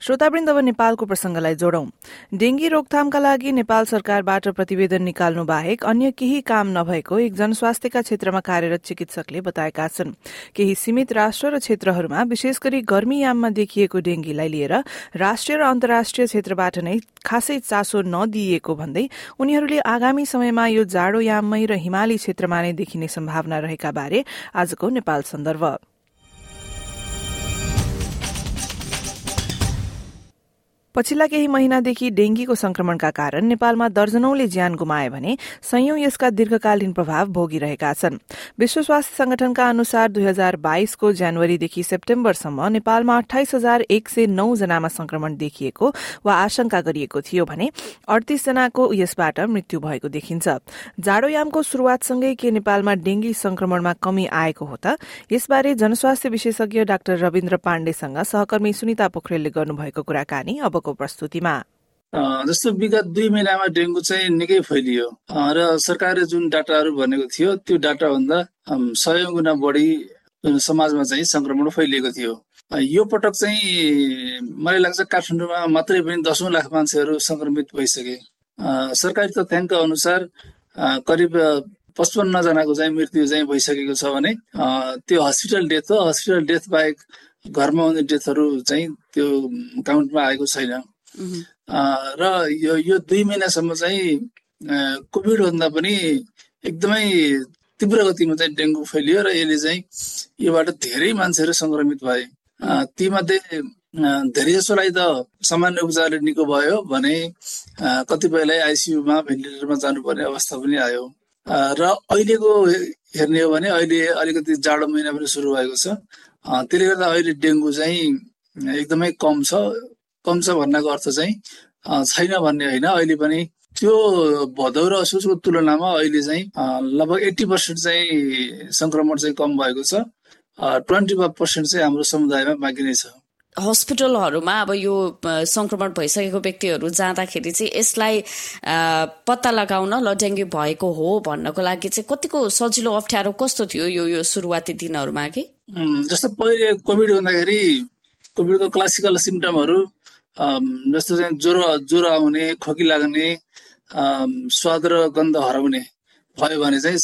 श्रोतावृन्द नेपालको प्रसंगलाई जोडौं। डेंगी रोकथामका लागि नेपाल सरकारबाट प्रतिवेदन निकाल्नु बाहेक अन्य केही काम नभएको एक जनस्वास्थ्यका क्षेत्रमा कार्यरत चिकित्सकले बताएका छन्। केही सीमित राष्ट्र र क्षेत्रहरूमा विशेष गरी गर्मीयाममा देखिएको डेंगीलाई लिएर राष्ट्रिय र अन्तर्राष्ट्रिय क्षेत्रबाट नै खासै चासो नदिइएको भन्दै उनीहरूले आगामी समयमा यो जाडोयाममै र हिमाली क्षेत्रमा नै देखिने सम्भावना रहेका बारे आजको नेपाल सन्दर्भ। पछिल्ला केही महिनादेखि डेंगीको संक्रमणका कारण नेपालमा दर्जनौले ज्यान गुमाए भने संयौं यसका दीर्घकालीन प्रभाव भोगिरहेका छन्। विश्व स्वास्थ्य संगठनका अनुसार दुई हजार बाइसको जनवरीदेखि सेप्टेम्बरसम्म नेपालमा अठाइस हजार एक सय नौ जनामा संक्रमण देखिएको वा आशंका गरिएको थियो भने अडतिस जनाको यसबाट मृत्यु भएको देखिन्छ। जाडोयामको शुरूआतसँगै के नेपालमा डेंगी संक्रमणमा कमी आएको हो त यसबारे जनस्वास्थ्य विशेषज्ञ डाक्टर रविन्द्र पाण्डेसँग सहकर्मी सुनिता पोखरेलले गर्नुभएको कुराकानी अब आजको प्रस्तुतिमा। जस्तो विगत दुई महिनामा डेङ्गु चाहिँ निकै फैलियो। र सरकारले जुन डाटाहरू भनेको थियो त्यो डाटाभन्दा सय गुणा बढी समाजमा चाहिँ संक्रमण फैलिएको थियो। यो पटक चाहिँ मलाई लाग्छ काठमाडौँमा मात्रै पनि दसौँ लाख मान्छेहरू संक्रमित भइसके। सरकारी तथ्याङ्क अनुसार करिब पचपन्नजनाको चाहिँ मृत्यु चाहिँ भइसकेको छ भने त्यो हस्पिटल डेथ हो। हस्पिटल डेथ बाहेक घरमा हुने डेथहरू चाहिँ त्यो काउन्टमा आएको छैन। र यो यो दुई महिनासम्म चाहिँ कोभिड भन्दा पनि एकदमै तीव्र गतिमा चाहिँ डेङ्गु फैलियो र यसले चाहिँ योबाट धेरै मान्छेहरू सङ्क्रमित भए। तीमध्ये धेरै जसोलाई त सामान्य उपचारले निको भयो भने कतिपयलाई आइसियुमा भेन्टिलेटरमा जानुपर्ने अवस्था पनि आयो। र अहिलेको हेर्ने हो भने अहिले अलिकति जाडो महिना पनि सुरु भएको छ। त्यसले गर्दा अहिले डेङ्गु चाहिँ एकदमै कम छ। कम छ भन्नाको अर्थ चाहिँ छैन भन्ने होइन। अहिले पनि त्यो भदौ र असोजको तुलनामा अहिले चाहिँ लगभग एट्टी पर्सेन्ट चाहिँ सङ्क्रमण चाहिँ कम भएको छ। ट्वेन्टी फाइभ पर्सेन्ट चाहिँ हाम्रो समुदायमा बाँकी नै छ। हस्पिटलहरूमा अब यो संक्रमण भइसकेको व्यक्तिहरू जाँदाखेरि चाहिँ यसलाई पत्ता लगाउन ल डेङ्गु भएको हो भन्नको लागि चाहिँ कतिको सजिलो अप्ठ्यारो कस्तो थियो यो यो सुरुवाती दिनहरूमा कि? जस्तो पहिले कोभिड हुँदाखेरि कोभिडको क्लासिकल सिम्टमहरू जस्तो चाहिँ ज्वरो ज्वरो आउने खोकी लाग्ने स्वाद र गन्ध हराउने भयो भने चाहिँ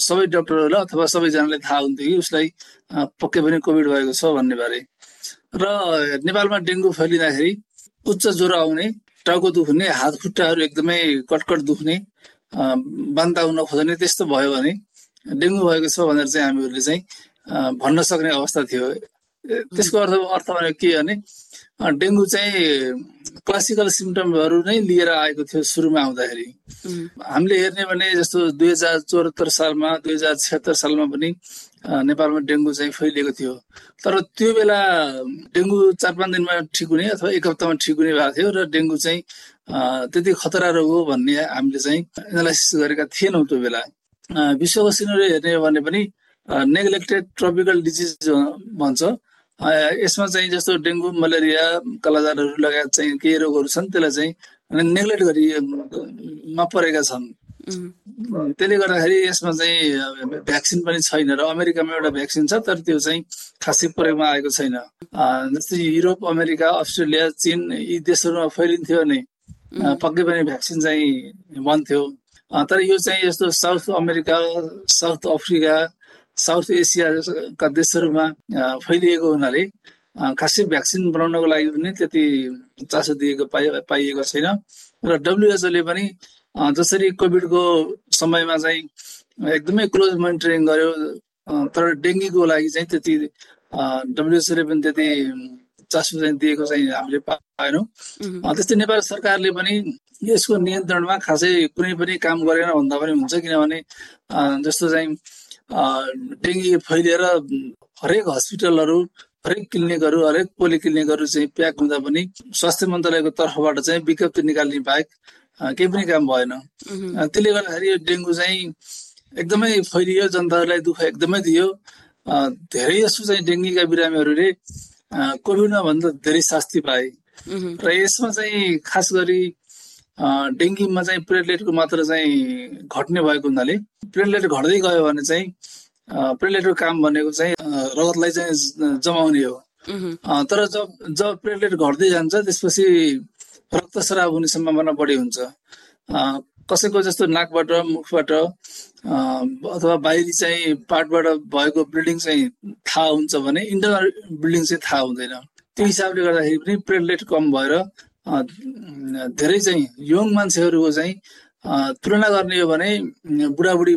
सबै डक्टरहरूलाई अथवा सबैजनालाई थाहा हुन्थ्यो कि उसलाई पक्कै पनि कोभिड भएको छ भन्ने बारे। र नेपालमा डेङ्गु फैलिँदाखेरि उच्च ज्वरो आउने टाउको दुख्ने हात खुट्टाहरू एकदमै कटकट दुख्ने बान्ता हुन खोज्ने त्यस्तो भयो भने डेङ्गु भएको छ भनेर चाहिँ हामीहरूले चाहिँ भन्न सक्ने अवस्था थियो। त्यसको अर्थ अर्थ भनेको के भने डेङ्गु चाहिँ क्लासिकल सिम्टमहरू नै लिएर आएको थियो सुरुमा आउँदाखेरि। हामीले हेर्ने भने जस्तो दुई हजार चौहत्तर सालमा दुई हजार छत्तर सालमा पनि नेपालमा डेङ्गु चाहिँ फैलिएको थियो। तर त्यो बेला डेङ्गु चार पाँच दिनमा ठिक हुने अथवा एक हप्तामा ठिक हुने भएको थियो र डेङ्गु चाहिँ त्यति खतरा रोग हो भन्ने हामीले चाहिँ एनालाइसिस गरेका थिएनौँ त्यो बेला। विश्वको सिनेरी हेर्ने हो भने पनि नेग्लेक्टेड ट्रपिकल डिजिज भन्छ। यसमा चाहिँ जस्तो डेङ्गु मलेरिया कालाजारहरू लगायत चाहिँ केही रोगहरू छन् त्यसलाई चाहिँ नेग्लेक्ट गरी मा परेका छन्। त्यसले गर्दाखेरि यसमा चाहिँ भ्याक्सिन पनि छैन र अमेरिकामा एउटा भ्याक्सिन छ तर त्यो चाहिँ खासै प्रयोगमा आएको छैन। जस्तै युरोप अमेरिका अस्ट्रेलिया चिन यी देशहरूमा फैलिन्थ्यो भने पक्कै पनि भ्याक्सिन चाहिँ बन्थ्यो। तर यो चाहिँ यस्तो south America south Africa south एसियाका देशहरूमा फैलिएको हुनाले खासै भ्याक्सिन बनाउनको लागि पनि त्यति चासो दिएको पाइएको छैन। र डब्लुएचओले पनि जसरी कोभिडको समयमा चाहिँ एकदमै क्लोज मोनिटरिङ गर्यो। तर डेङ्गीको लागि चाहिँ त्यति डब्लुएचओले पनि त्यति चासो चाहिँ दिएको चाहिँ हामीले पाएनौँ। त्यस्तै नेपाल सरकारले पनि यसको नियन्त्रणमा खासै कुनै पनि काम गरेन भन्दा पनि हुन्छ किनभने जस्तो चाहिँ डेङ्गी फैलिएर हरेक हस्पिटलहरू हरेक क्लिनिकहरू हरेक पोलिक्लिनिकहरू चाहिँ प्याक हुँदा पनि स्वास्थ्य मन्त्रालयको तर्फबाट चाहिँ विज्ञप्ति निकाल्ने बाहेक केही पनि काम भएन। त्यसले गर्दाखेरि यो डेङ्गु चाहिँ एकदमै फैलियो जनताहरूलाई दुःख एकदमै दियो। धेरै जसो चाहिँ डेङ्गीका बिरामीहरूले कोभिडमा भन्दा धेरै शास्ति पाए। र यसमा चाहिँ खास गरी डेङ्गीमा चाहिँ प्लेटलेटको मात्रा चाहिँ घट्ने भएको हुनाले प्लेटलेट घट्दै गयो भने चाहिँ प्लेटलेटको काम भनेको चाहिँ रगतलाई चाहिँ जमाउने हो। तर जब जब प्लेटलेट घट्दै जान्छ त्यसपछि रक्तस्राव हुने सम्भावना बढी हुन्छ। कसैको जस्तो नाकबाट मुखबाट अथवा बाहिरी चाहिँ पार्टबाट भएको ब्लिडिङ चाहिँ थाहा हुन्छ भने इन्टरनल ब्लिडिङ चाहिँ थाहा हुँदैन। त्यो हिसाबले गर्दाखेरि पनि प्लेटलेट कम भएर धेरै चाहिँ यङ मान्छेहरूको चाहिँ तुलना गर्ने हो भने बुढाबुढी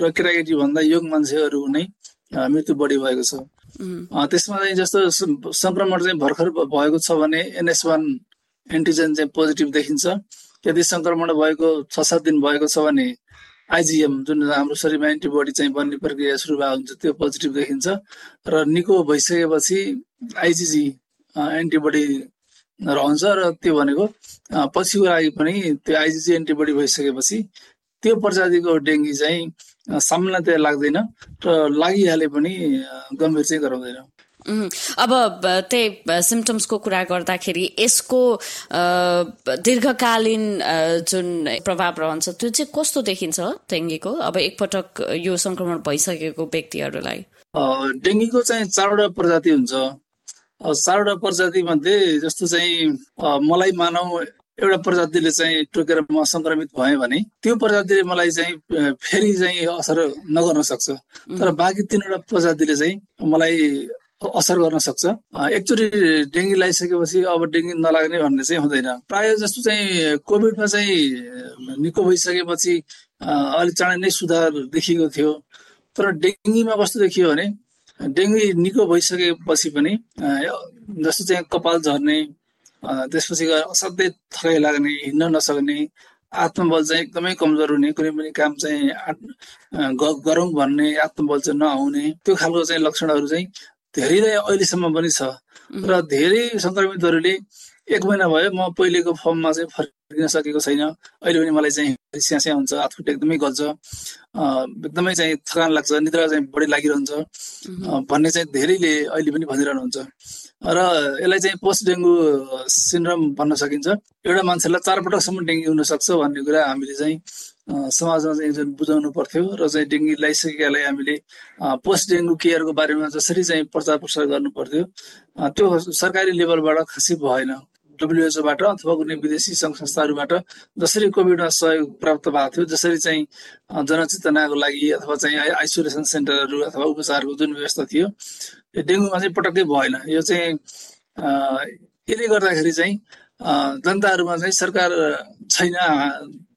र केटाकेटी भन्दा यङ मान्छेहरू नै मृत्यु बढी भएको छ। त्यसमा चाहिँ जस्तो संक्रमण चाहिँ भर्खर भएको छ भने एनएस वान एन्टिजेन चाहिँ पोजिटिभ देखिन्छ। यदि संक्रमण भएको छ सात दिन भएको छ भने आइजिएम जुन हाम्रो शरीरमा एन्टिबडी चाहिँ बन्ने प्रक्रिया सुरु भएको हुन्छ त्यो पोजिटिभ देखिन्छ। र निको भइसकेपछि आइजिजी एन्टिबडी रहन्छ र त्यो भनेको पछिको लागि पनि त्यो आइजिजी एन्टिबडी भइसकेपछि त्यो प्रजातिको डेङ्गी चाहिँ सामान्यतया लाग्दैन र लागिहाले पनि गम्भीर चाहिँ गराउँदैन। अब त्यही सिम्टम्सको कुरा गर्दाखेरि यसको दीर्घकालीन जुन प्रभाव रहन्छ त्यो चाहिँ कस्तो देखिन्छ डेङ्गीको? अब एकपटक यो संक्रमण भइसकेको व्यक्तिहरूलाई। डेङ्गीको चाहिँ चारवटा प्रजाति हुन्छ। चारवटा प्रजाति मध्ये जस्तो चाहिँ मलाई मानव एउटा प्रजातिले चाहिँ टोकेर म संक्रमित भएँ भने त्यो प्रजातिले मलाई चाहिँ फेरि चाहिँ असर नगर्न सक्छ। तर बाँकी तिनवटा प्रजातिले चाहिँ मलाई असर गर्न सक्छ। एकचोटि डेङ्गी लगाइसकेपछि अब डेङ्गी नलाग्ने भन्ने चाहिँ हुँदैन। प्राय जस्तो चाहिँ कोभिडमा चाहिँ निको भइसकेपछि अलिक चाँडै नै सुधार देखिएको थियो। तर डेङ्गीमा कस्तो देखियो भने डेङ्गी निको भइसकेपछि पनि जस्तो चाहिँ कपाल झर्ने त्यसपछि असाध्यै थकाइ लाग्ने हिँड्न नसक्ने आत्मबल चाहिँ एकदमै कमजोर हुने कुनै पनि काम चाहिँ गरौँ भन्ने आत्मबल चाहिँ नआउने त्यो खालको चाहिँ लक्षणहरू चाहिँ धेरै अहिलेसम्म पनि छ। र धेरै सङ्क्रमितहरूले एक महिना भयो म पहिलेको फर्ममा चाहिँ फर्किन सकेको छैन। अहिले पनि मलाई चाहिँ स्यास्या हुन्छ हातखुट्टा एकदमै गल्छ। एकदमै चाहिँ थकान लाग्छ निद्रा चाहिँ बढी लागिरहन्छ। भन्ने चाहिँ धेरैले अहिले पनि भनिरहनुहुन्छ र यसलाई चाहिँ पोस्ट डेङ्गु सिन्ड्रम भन्न सकिन्छ। एउटा मान्छेलाई चारपटकसम्म डेङ्गु हुनसक्छ भन्ने कुरा हामीले चाहिँ समाजमा चाहिँ जुन बुझाउनु पर्थ्यो र चाहिँ डेङ्गु लगाइसकेकालाई हामीले पोस्ट डेङ्गु केयरको बारेमा जसरी चाहिँ प्रचार प्रसार गर्नु पर्थ्यो। त्यो सरकारी लेभलबाट खासै भएन। डब्लुएचओबाट अथवा कुनै विदेशी सङ्घ संस्थाहरूबाट जसरी कोभिडमा सहयोग प्राप्त भएको थियो जसरी चाहिँ जनचेतनाको लागि अथवा चाहिँ आइसोलेसन सेन्टरहरू अथवा उपचारको जुन व्यवस्था थियो यो डेङ्गुमा चाहिँ पटक्कै भएन। यो चाहिँ यसले गर्दाखेरि चाहिँ जनताहरूमा चाहिँ सरकार छैन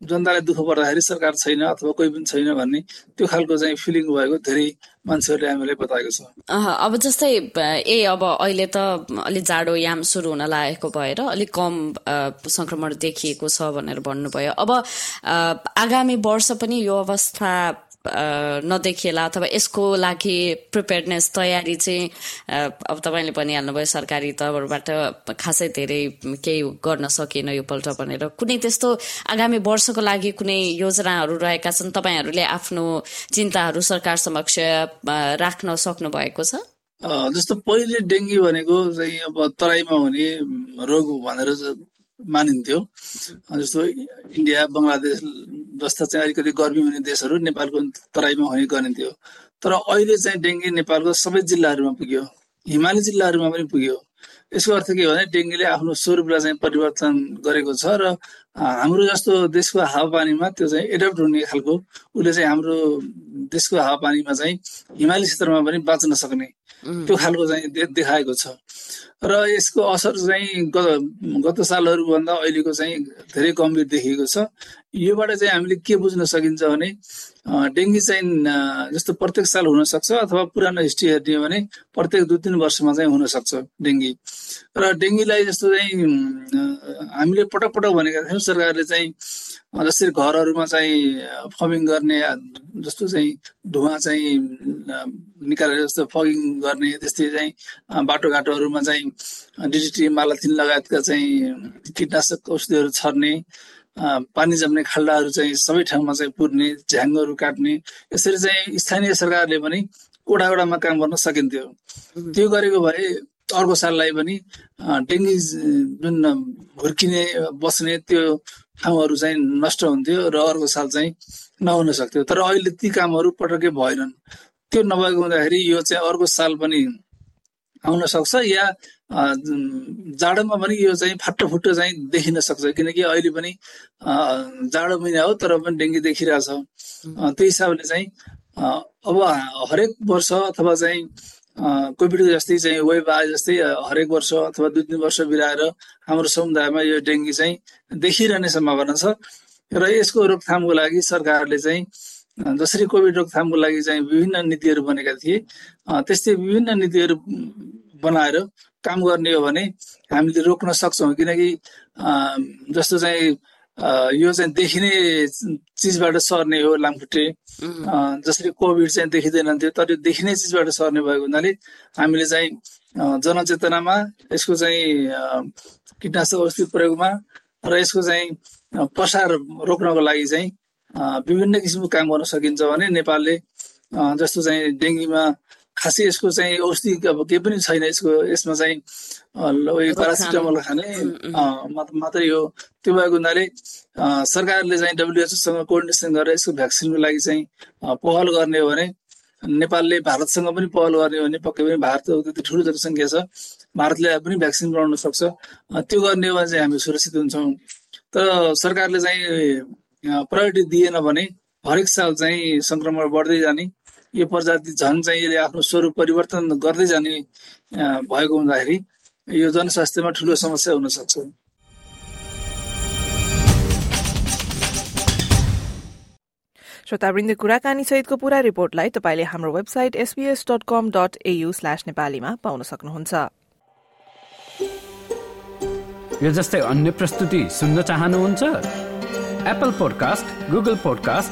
जनतालाई दुःख पर्दाखेरि सरकार छैन अथवा कोही पनि छैन भन्ने त्यो खालको चाहिँ फिलिङ भएको धेरै मान्छेहरूले हामीलाई बताएको छ। अब जस्तै ए अब अहिले त अलिक जाडो याम सुरु हुन लागेको भएर अलिक कम संक्रमण देखिएको छ भनेर भन्नुभयो। अब आगामी वर्ष पनि यो अवस्था नदेखिएला अथवा यसको लागि प्रिपेयरनेस तयारी चाहिँ अब तपाईँले भनिहाल्नुभयो सरकारी तहबाट खासै धेरै केही गर्न सकिएन यो पल्ट भनेर। कुनै त्यस्तो आगामी वर्षको लागि कुनै योजनाहरू रहेका छन्? तपाईँहरूले आफ्नो चिन्ताहरू सरकार समक्ष राख्न सक्नु भएको छ जस्तो पहिले डेङ्गी भनेको चाहिँ अब तराईमा हुने रोग भनेर मानिन्थ्यो। जस्तो इन्डिया बङ्गलादेश जस्ता चाहिँ अलिकति गर्मी हुने देशहरू नेपालको तराईमा हुने गरिन्थ्यो। तर अहिले चाहिँ डेङ्गी नेपालको सबै जिल्लाहरूमा पुग्यो। हिमाली जिल्लाहरूमा पनि पुग्यो। यसको अर्थ के हो भने डेङ्गीले आफ्नो स्वरूपलाई चाहिँ परिवर्तन गरेको छ र हाम्रो जस्तो देशको हावापानीमा त्यो चाहिँ एडप्ट हुने खालको उसले चाहिँ हाम्रो देशको हावापानीमा चाहिँ हिमाली क्षेत्रमा पनि बाँच्न सक्ने त्यो खालको चाहिँ देखाएको छ। र यसको असर चाहिँ गत सालहरूभन्दा अहिलेको चाहिँ धेरै गम्भीर देखिएको छ। योबाट चाहिँ हामीले के बुझ्न सकिन्छ भने डेङ्गी चाहिँ जस्तो प्रत्येक साल हुनसक्छ अथवा पुरानो हिस्ट्री हेर्ने हो भने प्रत्येक दुई तिन वर्षमा चाहिँ हुनसक्छ डेङ्गी। र डेङ्गीलाई जस्तो चाहिँ हामीले पटक पटक भनेका थियौँ सरकारले चाहिँ जसरी घरहरूमा चाहिँ फर्मिङ गर्ने जस्तो चाहिँ धुवा चाहिँ निकालेर जस्तो फगिङ गर्ने त्यस्तै चाहिँ बाटोघाटोहरूमा चाहिँ डिजिटी मालाथिन लगायतका चाहिँ कीटनाशक औषधिहरू छर्ने पानी जम्ने खाल्डाहरू चाहिँ सबै ठाउँमा चाहिँ पुर्ने झ्याङहरू काट्ने यसरी चाहिँ स्थानीय सरकारले पनि वडा वडामा काम गर्न सकिन्थ्यो। त्यो गरेको भए अर्को साललाई पनि डेङ्गी जुन हुर्किने बस्ने त्यो ठाउँहरू चाहिँ नष्ट हुन्थ्यो र अर्को साल चाहिँ नहुन सक्थ्यो। तर अहिले ती कामहरू पटक्कै भएनन्। त्यो नभएको हुँदाखेरि यो चाहिँ अर्को साल पनि आउन सक्छ या जाडोमा पनि यो चाहिँ फाटो चाहिँ देखिन सक्छ। किनकि अहिले पनि जाडो महिना हो तर पनि डेङ्गी देखिरहेछ। त्यही हिसाबले चाहिँ अब हरेक वर्ष अथवा चाहिँ कोभिडको जस्तै चाहिँ वेब आए जस्तै हरेक वर्ष अथवा दुई तिन वर्ष बिराएर हाम्रो समुदायमा यो डेङ्गी चाहिँ देखिरहने सम्भावना छ। र यसको रोकथामको लागि सरकारले चाहिँ जसरी कोभिड रोकथामको लागि चाहिँ विभिन्न नीतिहरू बनेका थिए त्यस्तै विभिन्न नीतिहरू बनाएर काम गर्ने हो भने हामीले रोक्न सक्छौँ। किनकि जस्तो चाहिँ यो चाहिँ देखिने चिजबाट सर्ने हो लामखुट्टे। जसरी कोभिड चाहिँ देखिँदैन थियो तर यो देखिने चिजबाट सर्ने भएको हुनाले हामीले चाहिँ जनचेतनामा यसको चाहिँ कीटनाशक औषधि प्रयोगमा र यसको चाहिँ पसार रोक्नको लागि चाहिँ विभिन्न किसिमको काम गर्न सकिन्छ भने नेपालले जस्तो चाहिँ डेङ्गीमा खासै यसको चाहिँ औषधि अब केही पनि छैन यसको यसमा चाहिँ प्यारासिटामोल खाने। मात्रै हो। त्यो भएको हुनाले सरकारले चाहिँ डब्लुएचओसँग कोअर्डिनेसन गरेर यसको भ्याक्सिनको लागि चाहिँ पहल गर्ने हो भने नेपालले भारतसँग पनि पहल गर्ने हो भने पक्कै पनि भारत त्यति ठुलो जनसङ्ख्या छ। भारतले पनि भ्याक्सिन बनाउन सक्छ। त्यो गर्ने हो भने चाहिँ हामी सुरक्षित हुन्छौँ। तर सरकारले चाहिँ प्रायोरिटी दिएन भने हरेक साल चाहिँ सङ्क्रमण बढ्दै जाने। यो प्रजाति झन् चाहिँ यसले आफ्नो स्वरूप परिवर्तन गर्दै जाने भएको हुँदाखेरि यो जनस्वास्थ्यमा ठुलो समस्या हुन सक्छ श्रोतावृन्द कुराकानी सहितको पूरा रिपोर्टलाई तपाईँले हाम्रो website SPS dot com dot AU slash नेपालीमा पाउन सक्नुहुन्छ। यो जस्तै अन्य प्रस्तुति सुन्न चाहनुहुन्छ? Apple podcast Google podcast